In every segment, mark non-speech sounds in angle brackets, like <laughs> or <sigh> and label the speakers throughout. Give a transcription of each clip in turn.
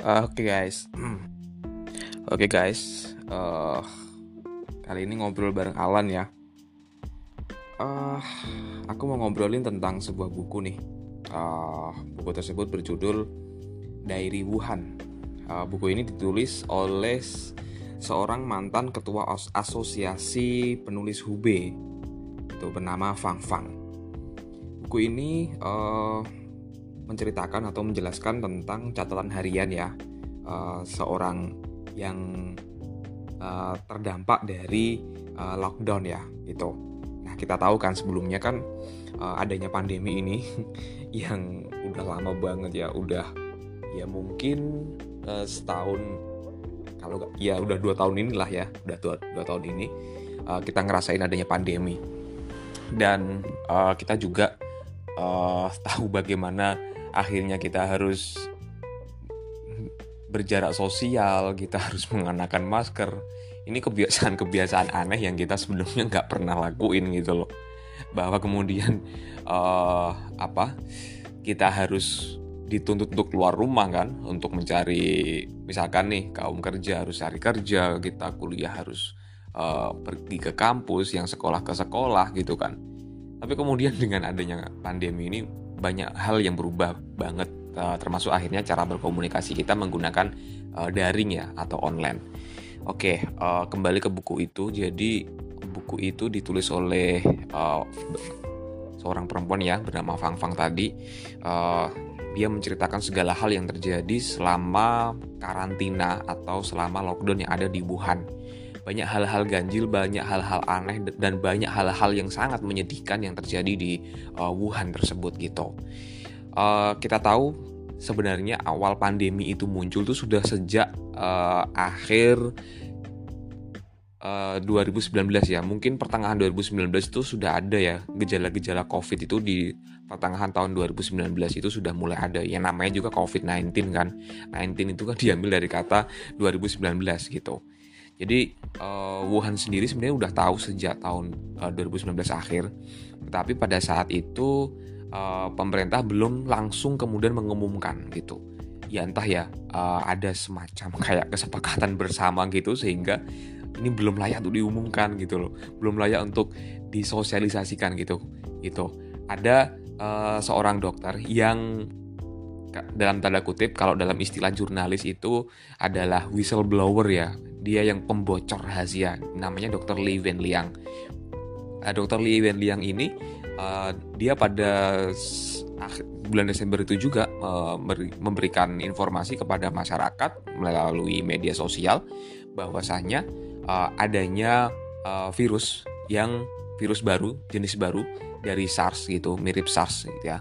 Speaker 1: Uh, Oke okay guys, oke okay guys, uh, kali ini ngobrol bareng Alan ya. Uh, aku mau ngobrolin tentang sebuah buku nih. Uh, buku tersebut berjudul Diary Wuhan. Uh, buku ini ditulis oleh seorang mantan ketua asosiasi penulis Hubei, itu bernama Fang Fang. Buku ini uh, menceritakan atau menjelaskan tentang catatan harian ya uh, seorang yang uh, terdampak dari uh, lockdown ya gitu. Nah kita tahu kan sebelumnya kan uh, adanya pandemi ini <laughs> yang udah lama banget ya, udah ya mungkin uh, setahun kalau ya udah dua tahun inilah ya, udah dua, dua tahun ini uh, kita ngerasain adanya pandemi dan uh, kita juga uh, <laughs> tahu bagaimana akhirnya kita harus berjarak sosial, kita <laughs> harus mengenakan masker. Ini kebiasaan-kebiasaan aneh yang kita sebelumnya nggak pernah lakuin gitu loh. Bahwa kemudian uh, apa kita harus dituntut untuk keluar rumah kan untuk mencari misalkan nih kaum kerja harus cari kerja kita kuliah harus uh, pergi ke kampus yang sekolah ke sekolah gitu kan tapi kemudian <laughs> dengan adanya pandemi ini banyak hal yang berubah banget uh, termasuk akhirnya cara berkomunikasi kita menggunakan uh, daring ya atau online. Oke, uh, kembali ke buku itu. Jadi buku itu ditulis oleh uh, seorang perempuan ya bernama Fang Fang tadi. Uh, dia menceritakan segala hal yang terjadi selama karantina atau selama lockdown yang ada di Wuhan banyak hal-hal ganjil, banyak hal-hal aneh dan banyak hal-hal yang sangat menyedihkan yang terjadi di uh, Wuhan tersebut gitu. Uh, kita tahu sebenarnya awal pandemi itu muncul tuh sudah sejak uh, akhir uh, 2019 ya. Mungkin pertengahan 2019 itu sudah ada ya gejala-gejala COVID itu di pertengahan tahun 2019 itu sudah mulai ada. Yang namanya juga COVID-19 kan. 19 itu kan diambil dari kata 2019 gitu. Jadi uh, Wuhan sendiri sebenarnya udah tahu sejak tahun uh, 2019 akhir, tetapi pada saat itu uh, pemerintah belum langsung kemudian mengumumkan gitu. Ya entah ya uh, ada semacam <laughs> kayak kesepakatan bersama gitu sehingga ini belum layak untuk diumumkan gitu loh, belum layak untuk disosialisasikan gitu. Gitu. Ada uh, seorang dokter yang dalam tanda kutip kalau dalam istilah jurnalis itu adalah whistleblower ya dia yang pembocor rahasia namanya Dr. Li Wenliang uh, Dr. Li Wenliang ini uh, dia pada bulan Desember itu juga uh, memberikan informasi kepada masyarakat melalui media sosial bahwasanya uh, adanya uh, virus yang virus baru jenis baru dari SARS gitu mirip SARS gitu ya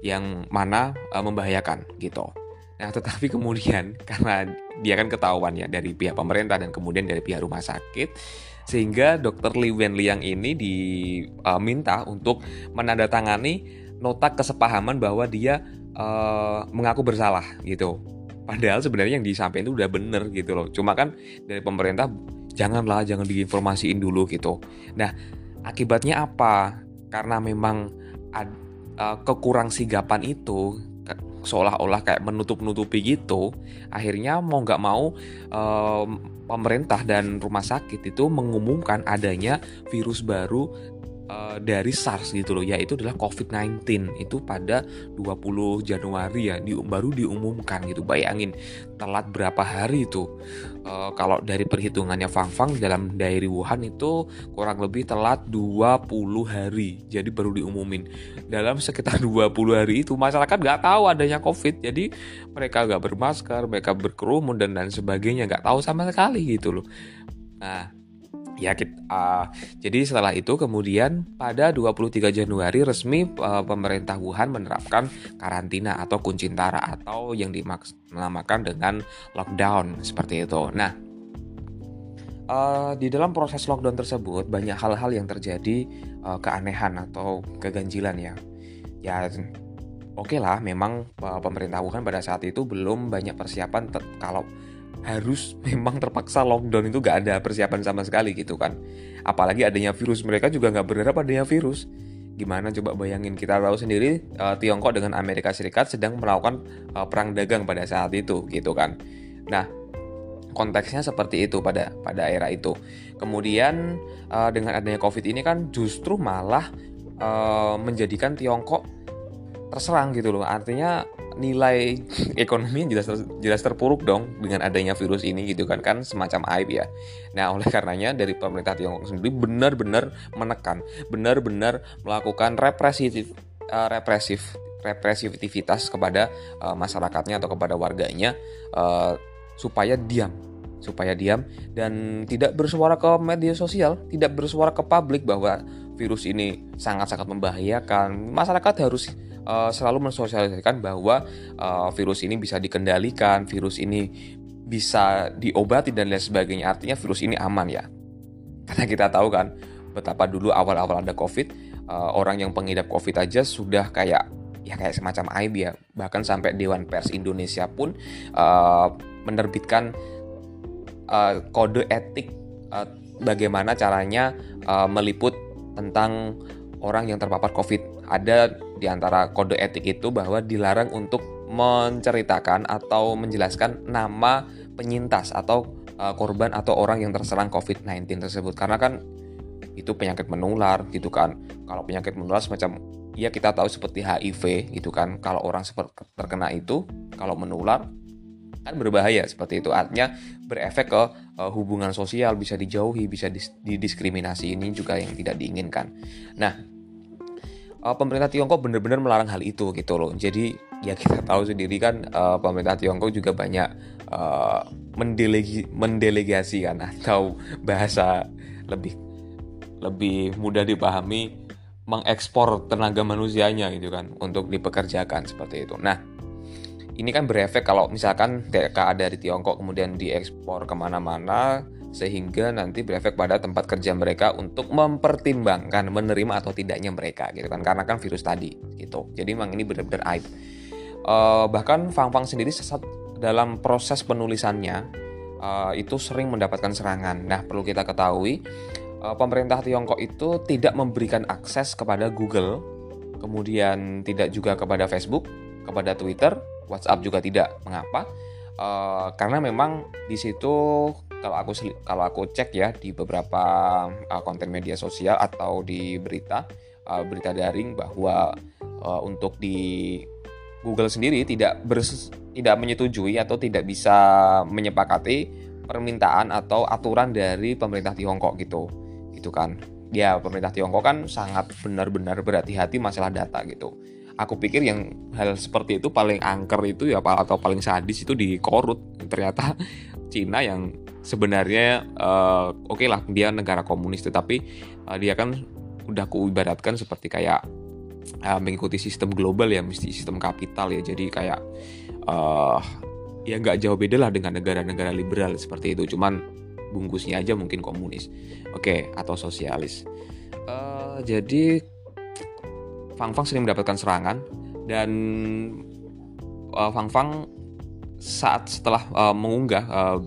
Speaker 1: yang mana uh, membahayakan gitu Nah, tetapi kemudian <laughs> karena dia kan ketahuan ya dari pihak pemerintah dan kemudian dari pihak rumah sakit, sehingga dokter Li Wenliang ini diminta uh, untuk menandatangani nota kesepahaman bahwa dia uh, mengaku bersalah gitu. Padahal sebenarnya yang disampaikan itu udah bener gitu loh. Cuma kan dari pemerintah janganlah jangan diinformasiin dulu gitu. Nah, akibatnya apa? Karena memang uh, kekurang sigapan itu seolah-olah kayak menutup-nutupi gitu akhirnya mau nggak mau um, pemerintah dan rumah sakit itu mengumumkan adanya virus baru uh, dari SARS gitu loh yaitu adalah COVID-19 itu pada 20 Januari ya di, baru diumumkan gitu. Bayangin telat berapa hari itu. Uh, kalau dari perhitungannya Fang Fang dalam diary Wuhan itu kurang lebih telat 20 hari. Jadi baru diumumin. Dalam sekitar <laughs> 20 hari itu masyarakat nggak tahu adanya COVID. Jadi mereka nggak bermasker mereka berkerumun dan lain sebagainya. Nggak tahu sama sekali gitu loh. Nah ya kita, uh, jadi setelah itu kemudian pada 23 Januari resmi uh, pemerintah Wuhan menerapkan karantina atau kuncintara atau yang dinamakan dengan lockdown seperti itu. Nah, uh, di dalam proses lockdown tersebut banyak hal-hal yang terjadi uh, keanehan atau keganjilan ya. Ya oke okay lah memang pemerintah Wuhan pada saat itu belum banyak persiapan kalau harus <laughs> memang terpaksa lockdown itu gak ada persiapan sama sekali gitu kan apalagi adanya virus mereka juga nggak berharap adanya virus Gimana coba bayangin kita tahu sendiri uh, Tiongkok dengan Amerika Serikat sedang melakukan uh, perang dagang pada saat itu gitu kan. Nah, konteksnya seperti itu pada pada era itu. Kemudian uh, dengan adanya Covid ini kan justru malah uh, menjadikan Tiongkok terserang gitu loh. Artinya nilai <laughs> ekonomi jelas jelas terpuruk dong dengan adanya virus ini gitu kan kan semacam aib ya. Nah oleh karenanya dari pemerintah Tiongkok sendiri benar-benar menekan, benar-benar melakukan represif uh, represif represivitivitas kepada uh, masyarakatnya atau kepada warganya uh, supaya diam supaya diam dan tidak bersuara ke media sosial, tidak bersuara ke publik bahwa virus ini sangat-sangat membahayakan. Masyarakat harus uh, selalu mensosialisasikan bahwa uh, virus ini bisa dikendalikan, virus ini bisa diobati dan lain sebagainya. Artinya virus ini aman ya. Karena kita tahu kan betapa dulu awal-awal ada COVID, uh, orang yang pengidap COVID aja sudah kayak ya kayak semacam aib ya. Bahkan sampai Dewan Pers Indonesia pun uh, menerbitkan uh, kode etik uh, bagaimana caranya uh, meliput tentang orang yang terpapar COVID. Ada di antara kode etik itu bahwa dilarang untuk menceritakan atau menjelaskan nama penyintas atau uh, korban atau orang yang terserang COVID-19 tersebut karena kan itu penyakit menular gitu kan. Kalau penyakit menular semacam ya kita tahu seperti HIV gitu kan. Kalau orang terkena itu kalau menular kan berbahaya seperti itu artinya berefek ke uh, hubungan sosial bisa dijauhi bisa didiskriminasi ini juga yang tidak diinginkan nah uh, pemerintah Tiongkok benar-benar melarang hal itu gitu loh. Jadi ya kita tahu sendiri kan uh, pemerintah Tiongkok juga banyak uh, mendelegi mendelegasikan atau bahasa lebih lebih mudah dipahami mengekspor tenaga manusianya gitu kan untuk dipekerjakan seperti itu. Nah ini kan berefek kalau misalkan TKA dari Tiongkok kemudian diekspor ke mana-mana sehingga nanti berefek pada tempat kerja mereka untuk mempertimbangkan menerima atau tidaknya mereka gitu kan. Karena kan virus tadi gitu. Jadi memang ini benar-benar aib. Uh, bahkan Fang Fang sendiri sesat dalam proses penulisannya uh, itu sering mendapatkan serangan. Nah perlu kita ketahui uh, pemerintah Tiongkok itu tidak memberikan akses kepada Google kemudian tidak juga kepada Facebook kepada Twitter WhatsApp juga tidak. Mengapa? Uh, karena memang di situ kalau aku kalau aku cek ya di beberapa uh, konten media sosial atau di berita uh, berita daring bahwa uh, untuk di Google sendiri tidak bers tidak menyetujui atau tidak bisa menyepakati permintaan atau aturan dari pemerintah Tiongkok gitu. Gitu kan. Ya pemerintah Tiongkok kan sangat benar-benar berhati-hati masalah data gitu aku pikir yang hal seperti itu paling angker itu ya atau paling sadis itu di Korut. Ternyata <laughs> Cina yang sebenarnya uh, oke okay lah dia negara komunis tetapi uh, dia kan udah kuibaratkan seperti kayak uh, mengikuti sistem global ya mesti sistem kapital ya. Jadi kayak uh, ya nggak jauh beda lah dengan negara-negara liberal seperti itu. Cuman bungkusnya aja mungkin komunis oke okay, atau sosialis. Uh, jadi Fang Fang sering mendapatkan serangan. Dan uh, Fang Fang saat setelah uh, mengunggah uh,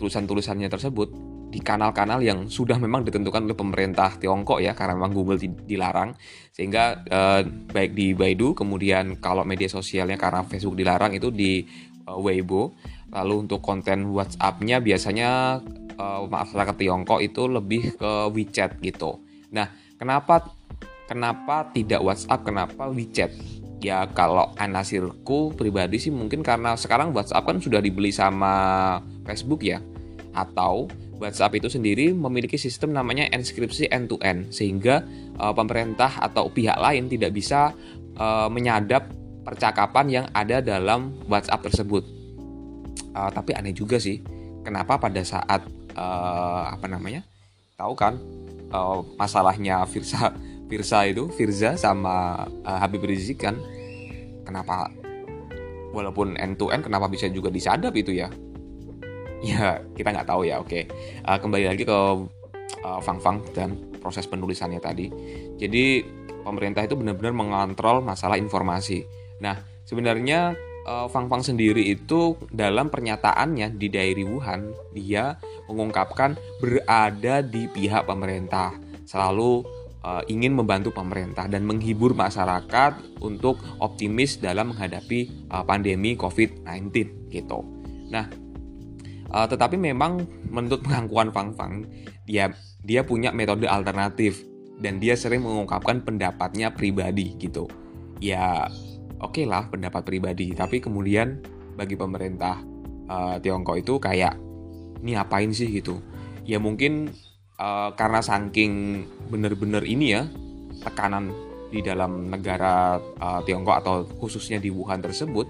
Speaker 1: tulisan-tulisannya tersebut di kanal-kanal yang sudah memang ditentukan oleh pemerintah Tiongkok ya karena memang Google dilarang. Sehingga uh, baik di Baidu kemudian kalau media sosialnya karena Facebook dilarang itu di uh, Weibo. Lalu untuk konten WhatsApp-nya biasanya uh, masyarakat Tiongkok itu lebih ke WeChat gitu. Nah, kenapa kenapa tidak WhatsApp, kenapa WeChat? Ya kalau anasirku pribadi sih mungkin karena sekarang WhatsApp kan sudah dibeli sama Facebook ya atau WhatsApp itu sendiri memiliki sistem namanya enkripsi end to end sehingga uh, pemerintah atau pihak lain tidak bisa uh, menyadap percakapan yang ada dalam WhatsApp tersebut. Uh, tapi aneh juga sih, kenapa pada saat uh, apa namanya, tahu kan uh, masalahnya Firsa Firsa itu Firza sama uh, Habib Rizik kan, kenapa walaupun end to end kenapa bisa juga disadap itu ya? ya kita nggak tahu ya oke okay. uh, kembali lagi ke uh, Fang Fang dan proses penulisannya tadi jadi pemerintah itu benar-benar mengontrol masalah informasi nah sebenarnya uh, Fang Fang sendiri itu dalam pernyataannya di daerah Wuhan dia mengungkapkan berada di pihak pemerintah selalu uh, ingin membantu pemerintah dan menghibur masyarakat untuk optimis dalam menghadapi uh, pandemi COVID-19 gitu. Nah, uh, tetapi memang menurut <laughs> pengakuan Fang Fang, dia dia punya metode alternatif dan dia sering mengungkapkan pendapatnya pribadi gitu. Ya, oke okay lah pendapat pribadi, tapi kemudian bagi pemerintah uh, Tiongkok itu kayak ini apain sih gitu ya mungkin uh, karena saking bener-bener ini ya tekanan di dalam negara uh, Tiongkok atau khususnya di Wuhan tersebut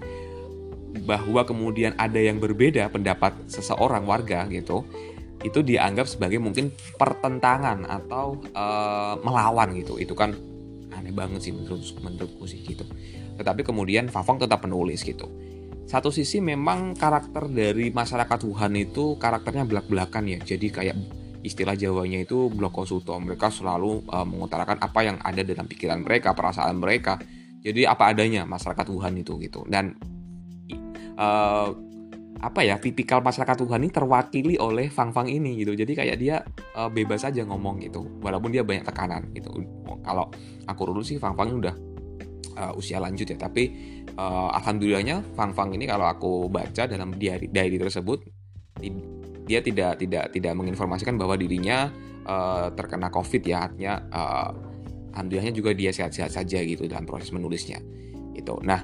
Speaker 1: bahwa kemudian ada yang berbeda pendapat seseorang warga gitu itu dianggap sebagai mungkin pertentangan atau uh, melawan gitu. Itu kan aneh banget sih menurut menurutku sih gitu. Tetapi kemudian Fafong tetap menulis gitu. Satu sisi memang karakter dari masyarakat Wuhan itu karakternya belak-belakan ya. Jadi kayak istilah Jawanya itu blok konsulto. Mereka selalu uh, mengutarakan apa yang ada dalam pikiran mereka, perasaan mereka. Jadi apa adanya masyarakat Wuhan itu gitu. Dan uh, apa ya tipikal masyarakat Wuhan ini terwakili oleh Fang Fang ini gitu. Jadi kayak dia uh, bebas aja ngomong gitu, walaupun dia banyak tekanan gitu. Kalau aku dulu sih Fang Fang udah uh, usia lanjut ya, tapi uh, alhamdulillahnya Fang Fang ini kalau aku baca dalam diary, diary tersebut dia tidak tidak tidak menginformasikan bahwa dirinya uh, terkena COVID ya artinya uh, alhamdulillahnya juga dia sehat-sehat saja gitu dalam proses menulisnya itu. Nah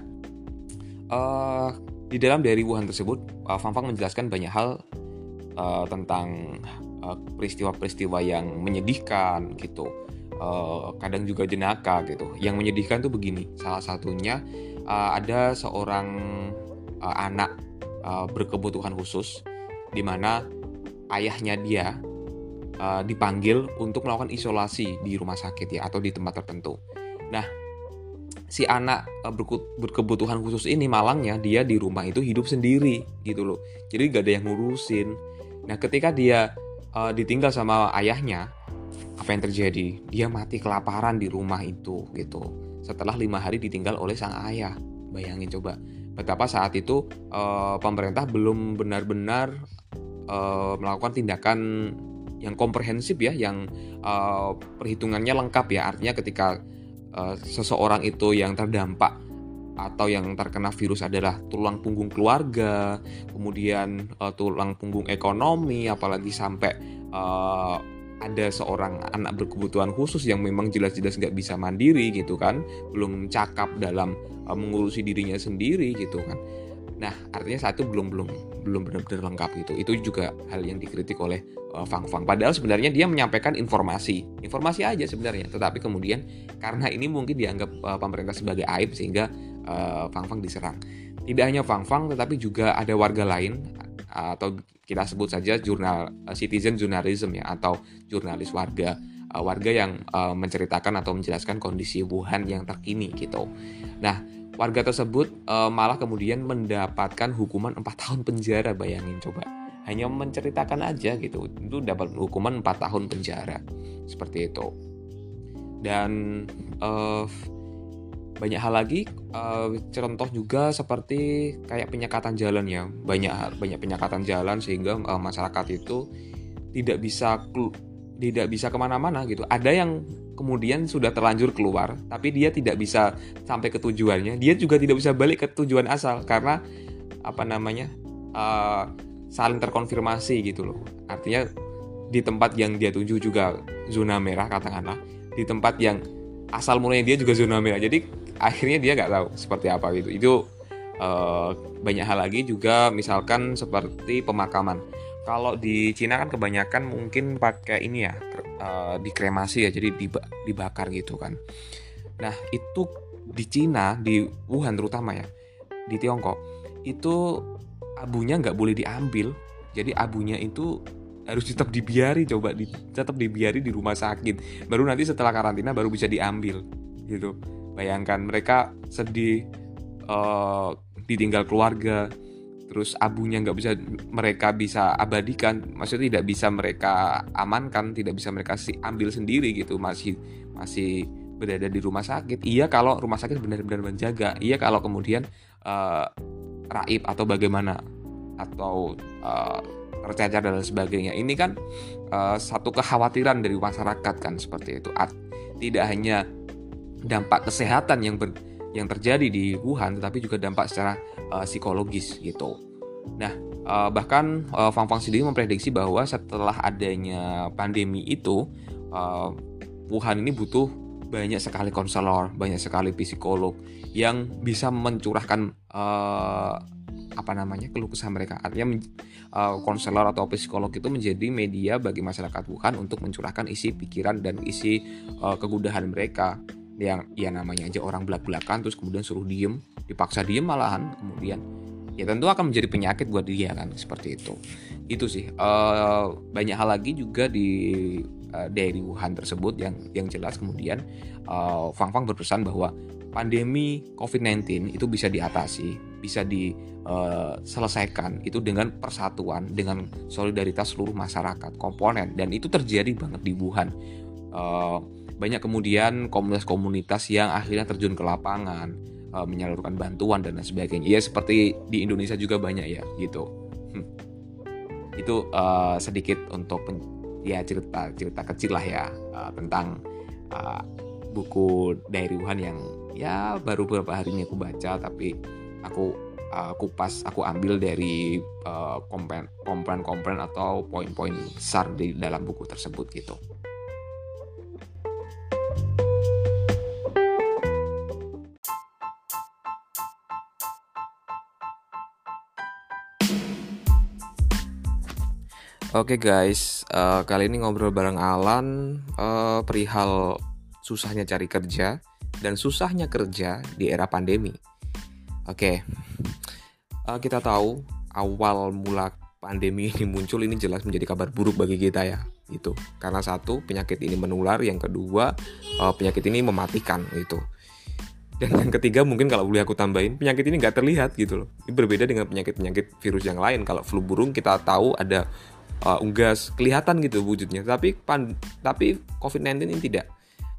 Speaker 1: uh, di dalam dari Wuhan tersebut uh, Fang Fang menjelaskan banyak hal uh, tentang peristiwa-peristiwa uh, yang menyedihkan gitu. Uh, kadang juga jenaka gitu. Yang menyedihkan tuh begini, salah satunya uh, ada seorang uh, anak uh, berkebutuhan khusus di mana ayahnya dia uh, dipanggil untuk melakukan isolasi di rumah sakit ya atau di tempat tertentu. Nah, si anak uh, berkebutuhan khusus ini malangnya dia di rumah itu hidup sendiri gitu loh. Jadi gak ada yang ngurusin. Nah, ketika dia uh, ditinggal sama ayahnya, apa yang terjadi? Dia mati kelaparan di rumah itu gitu setelah lima hari ditinggal oleh sang ayah. Bayangin coba betapa saat itu uh, pemerintah belum benar-benar uh, melakukan tindakan yang komprehensif ya, yang uh, perhitungannya lengkap ya. Artinya ketika uh, seseorang itu yang terdampak atau yang terkena virus adalah tulang punggung keluarga, kemudian uh, tulang punggung ekonomi, apalagi sampai uh, ada seorang anak berkebutuhan khusus yang memang jelas-jelas nggak bisa mandiri gitu kan belum cakap dalam uh, mengurusi dirinya sendiri gitu kan nah artinya satu belum belum belum benar-benar lengkap gitu. Itu juga hal yang dikritik oleh uh, Fang Fang. Padahal sebenarnya dia menyampaikan informasi. Informasi aja sebenarnya. Tetapi kemudian karena ini mungkin dianggap uh, pemerintah sebagai aib sehingga uh, Fang Fang diserang. Tidak hanya Fang Fang tetapi juga ada warga lain atau kita sebut saja jurnal uh, citizen journalism ya atau jurnalis warga warga yang uh, menceritakan atau menjelaskan kondisi Wuhan yang terkini gitu. Nah, warga tersebut uh, malah kemudian mendapatkan hukuman 4 tahun penjara bayangin coba. Hanya menceritakan aja gitu. Itu dapat hukuman 4 tahun penjara. Seperti itu. Dan uh, banyak hal lagi uh, contoh juga seperti kayak penyekatan jalan ya banyak banyak penyekatan jalan sehingga uh, masyarakat itu tidak bisa tidak bisa ke mana-mana gitu ada yang kemudian sudah terlanjur keluar tapi dia tidak bisa sampai ke tujuannya. Dia juga tidak bisa balik ke tujuan asal karena apa namanya uh, saling terkonfirmasi gitu loh. Artinya di tempat yang dia tuju juga zona merah katakanlah di tempat yang asal mulanya dia juga zona merah. Jadi akhirnya dia nggak tahu seperti apa gitu. Itu uh, banyak hal lagi juga misalkan seperti pemakaman. Kalau di Cina kan kebanyakan mungkin pakai ini ya uh, dikremasi ya jadi dibakar gitu kan. Nah itu di Cina di Wuhan terutama ya di Tiongkok itu abunya nggak boleh diambil. Jadi abunya itu harus tetap dibiari coba di, tetap dibiari di rumah sakit. Baru nanti setelah karantina baru bisa diambil gitu. Bayangkan mereka sedih uh, ditinggal keluarga terus abunya nggak bisa mereka bisa abadikan maksudnya tidak bisa mereka amankan tidak bisa mereka ambil sendiri gitu masih masih berada di rumah sakit. Iya kalau rumah sakit benar-benar menjaga iya kalau kemudian uh, raib atau bagaimana atau uh, tercecer dan sebagainya. Ini kan uh, satu kekhawatiran dari masyarakat kan seperti itu. Tidak hanya dampak kesehatan yang ber, yang terjadi di Wuhan tetapi juga dampak secara uh, psikologis gitu. Nah, uh, bahkan uh, Fang Fang sendiri memprediksi bahwa setelah adanya pandemi itu uh, Wuhan ini butuh banyak sekali konselor, banyak sekali psikolog yang bisa mencurahkan uh, apa namanya keluh kesah mereka. Artinya konselor uh, atau psikolog itu menjadi media bagi masyarakat Wuhan untuk mencurahkan isi pikiran dan isi uh, kegudahan mereka yang ya namanya aja orang belak-belakan terus kemudian suruh diem. Dipaksa diem malahan kemudian ya tentu akan menjadi penyakit buat dia kan seperti itu. Itu sih. Uh, banyak hal lagi juga di uh, dari Wuhan tersebut yang yang jelas kemudian uh, Fang Fang berpesan bahwa pandemi COVID-19 itu bisa diatasi bisa diselesaikan itu dengan persatuan dengan solidaritas seluruh masyarakat komponen. Dan itu terjadi banget di Wuhan. Uh, banyak kemudian komunitas-komunitas yang akhirnya terjun ke lapangan uh, menyalurkan bantuan dan lain sebagainya ya seperti di Indonesia juga banyak ya gitu hmm. itu uh, sedikit untuk ya cerita cerita kecil lah ya uh, tentang uh, buku Diary Wuhan yang ya baru beberapa hari ini aku baca tapi aku uh, kupas aku ambil dari uh, atau poin-poin besar di dalam buku tersebut gitu. Oke okay guys, uh, kali ini ngobrol bareng Alan uh, perihal susahnya cari kerja dan susahnya kerja di era pandemi. Oke, okay. uh, kita tahu awal mula pandemi ini muncul ini jelas menjadi kabar buruk bagi kita ya, gitu. Karena satu penyakit ini menular, yang kedua uh, penyakit ini mematikan gitu. Dan yang ketiga mungkin kalau boleh aku tambahin penyakit ini nggak terlihat gitu loh. Ini berbeda dengan penyakit-penyakit virus yang lain. Kalau flu burung kita tahu ada uh, unggas kelihatan gitu wujudnya. Tapi pan, tapi COVID-19 ini tidak.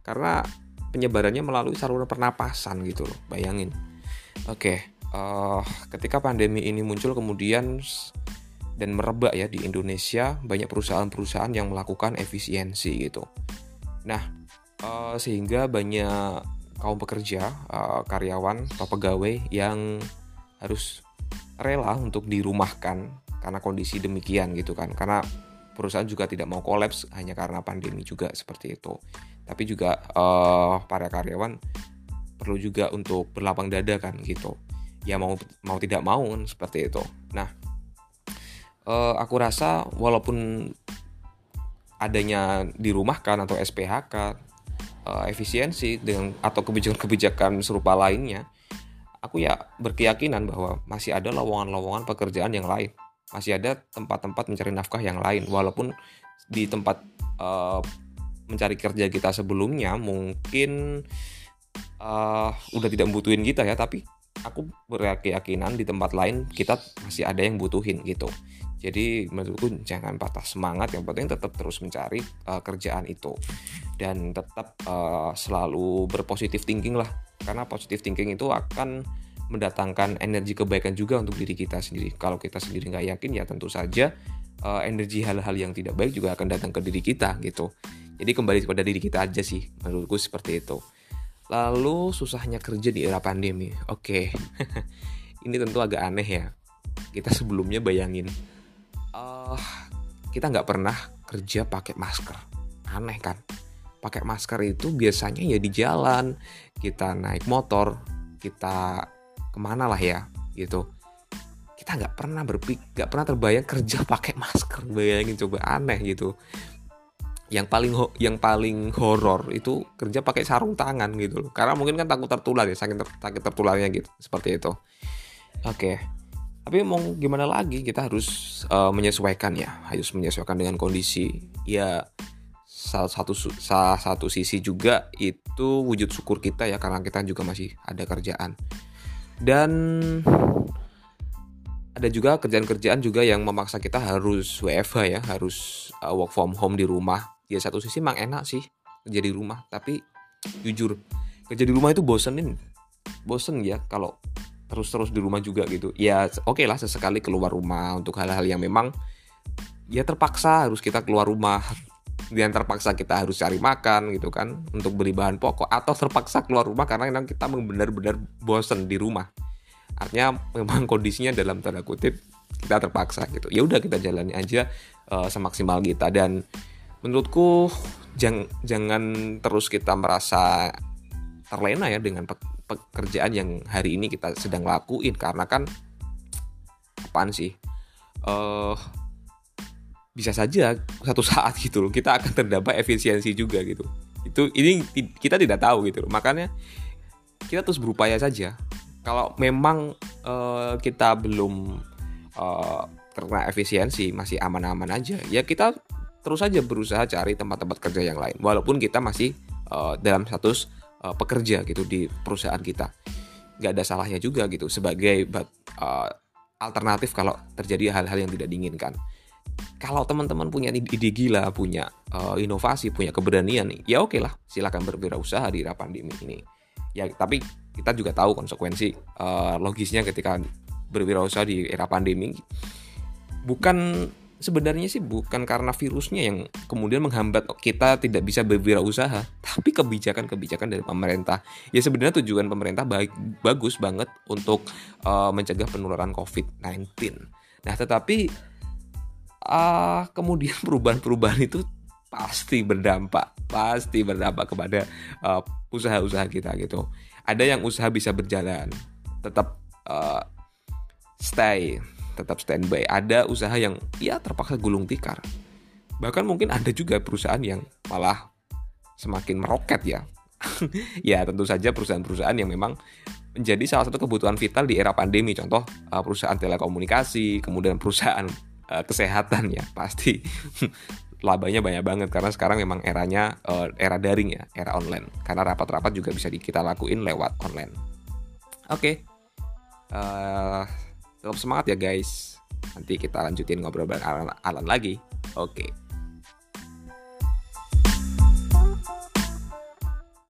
Speaker 1: Karena penyebarannya melalui saluran pernapasan gitu loh bayangin. Oke okay, uh, ketika pandemi ini muncul kemudian dan merebak ya di Indonesia banyak perusahaan-perusahaan yang melakukan efisiensi gitu. Nah uh, sehingga banyak kaum pekerja uh, karyawan atau pegawai yang harus rela untuk dirumahkan karena kondisi demikian gitu kan. Karena perusahaan juga tidak mau kolaps hanya karena pandemi juga seperti itu. Tapi juga uh, para karyawan perlu juga untuk berlapang dada kan gitu. Ya mau mau tidak mau kan seperti itu. Nah uh, aku rasa walaupun adanya dirumahkan atau SPHK uh, eh, efisiensi dengan atau kebijakan-kebijakan serupa lainnya aku ya berkeyakinan bahwa masih ada lowongan-lowongan pekerjaan yang lain masih ada tempat-tempat mencari nafkah yang lain. Walaupun di tempat uh, mencari kerja kita sebelumnya mungkin uh, udah tidak membutuhin kita ya. Tapi aku berkeyakinan di tempat lain kita masih ada yang butuhin gitu. Jadi menurutku jangan patah semangat. Yang penting tetap terus mencari uh, kerjaan itu. Dan tetap uh, selalu berpositif thinking lah. Karena positif thinking itu akan mendatangkan energi kebaikan juga untuk diri kita sendiri. Kalau kita sendiri nggak yakin ya tentu saja uh, energi hal-hal yang tidak baik juga akan datang ke diri kita gitu. Jadi kembali kepada diri kita aja sih menurutku seperti itu. Lalu susahnya kerja di era pandemi. Oke, okay. <laughs> ini tentu agak aneh ya. Kita sebelumnya bayangin, uh, kita nggak pernah kerja pakai masker. Aneh kan? Pakai masker itu biasanya ya di jalan, kita naik motor, kita ke mana lah ya gitu. Kita nggak pernah berpikir nggak pernah terbayang kerja <laughs> pakai masker bayangin coba aneh gitu. Yang paling ho yang paling horor itu kerja pakai sarung tangan gitu loh. Karena mungkin kan takut tertular ya saking ter takut tertularnya gitu seperti itu. Oke okay. tapi mau gimana lagi kita harus uh, menyesuaikan ya harus menyesuaikan dengan kondisi. Ya salah satu salah satu sisi juga itu wujud syukur kita ya karena kita juga masih ada kerjaan dan ada juga kerjaan-kerjaan juga yang memaksa kita harus WFH ya harus uh, work from home di rumah. Ya satu sisi emang enak sih kerja di rumah tapi jujur kerja di rumah itu bosenin. Bosen ya kalau terus-terus di rumah juga gitu. Ya oke okay lah sesekali keluar rumah untuk hal-hal yang memang ya terpaksa harus kita keluar rumah dan terpaksa kita harus cari makan gitu kan untuk beli bahan pokok. Atau terpaksa keluar rumah karena memang kita benar-benar bosen di rumah. Artinya memang kondisinya dalam tanda kutip kita terpaksa gitu. Ya udah kita jalani aja uh, semaksimal kita. Dan menurutku jang, jangan terus kita merasa terlena ya dengan pe pekerjaan yang hari ini kita sedang lakuin. Karena kan apaan sih? Uh, bisa saja satu <laughs> saat gitu loh kita akan terdampak efisiensi juga gitu. Itu ini kita tidak tahu gitu loh. Makanya kita terus berupaya saja. Kalau memang uh, kita belum uh, karena efisiensi masih aman-aman aja ya kita terus saja berusaha cari tempat-tempat kerja yang lain. Walaupun kita masih uh, dalam status uh, pekerja gitu di perusahaan kita. Nggak ada salahnya juga gitu sebagai uh, alternatif kalau terjadi hal-hal yang tidak diinginkan kalau teman-teman punya ide gila, punya uh, inovasi, punya keberanian, ya oke okay lah, silakan berwirausaha di era pandemi ini. Ya, tapi kita juga tahu konsekuensi uh, logisnya ketika berwirausaha di era pandemi. Bukan sebenarnya sih bukan karena virusnya yang kemudian menghambat kita tidak bisa berwirausaha, tapi kebijakan-kebijakan dari pemerintah. Ya sebenarnya tujuan pemerintah baik bagus banget untuk uh, mencegah penularan COVID-19. Nah, tetapi uh, kemudian <laughs> perubahan-perubahan itu pasti berdampak, pasti berdampak kepada uh, usaha-usaha kita gitu. Ada yang usaha bisa berjalan, tetap uh, stay, tetap standby. Ada usaha yang ya terpaksa gulung tikar. Bahkan mungkin ada juga perusahaan yang malah semakin meroket ya. <laughs> ya tentu saja perusahaan-perusahaan yang memang menjadi salah satu kebutuhan vital di era pandemi. Contoh perusahaan telekomunikasi, kemudian perusahaan uh, kesehatan ya <laughs> pasti <laughs> labanya banyak banget. Karena sekarang memang eranya uh, era daring ya era online. Karena rapat-rapat juga bisa kita lakuin lewat online. Oke. Okay. uh, tetap semangat ya guys. Nanti kita lanjutin ngobrol bareng Alan, Alan lagi. Oke. okay.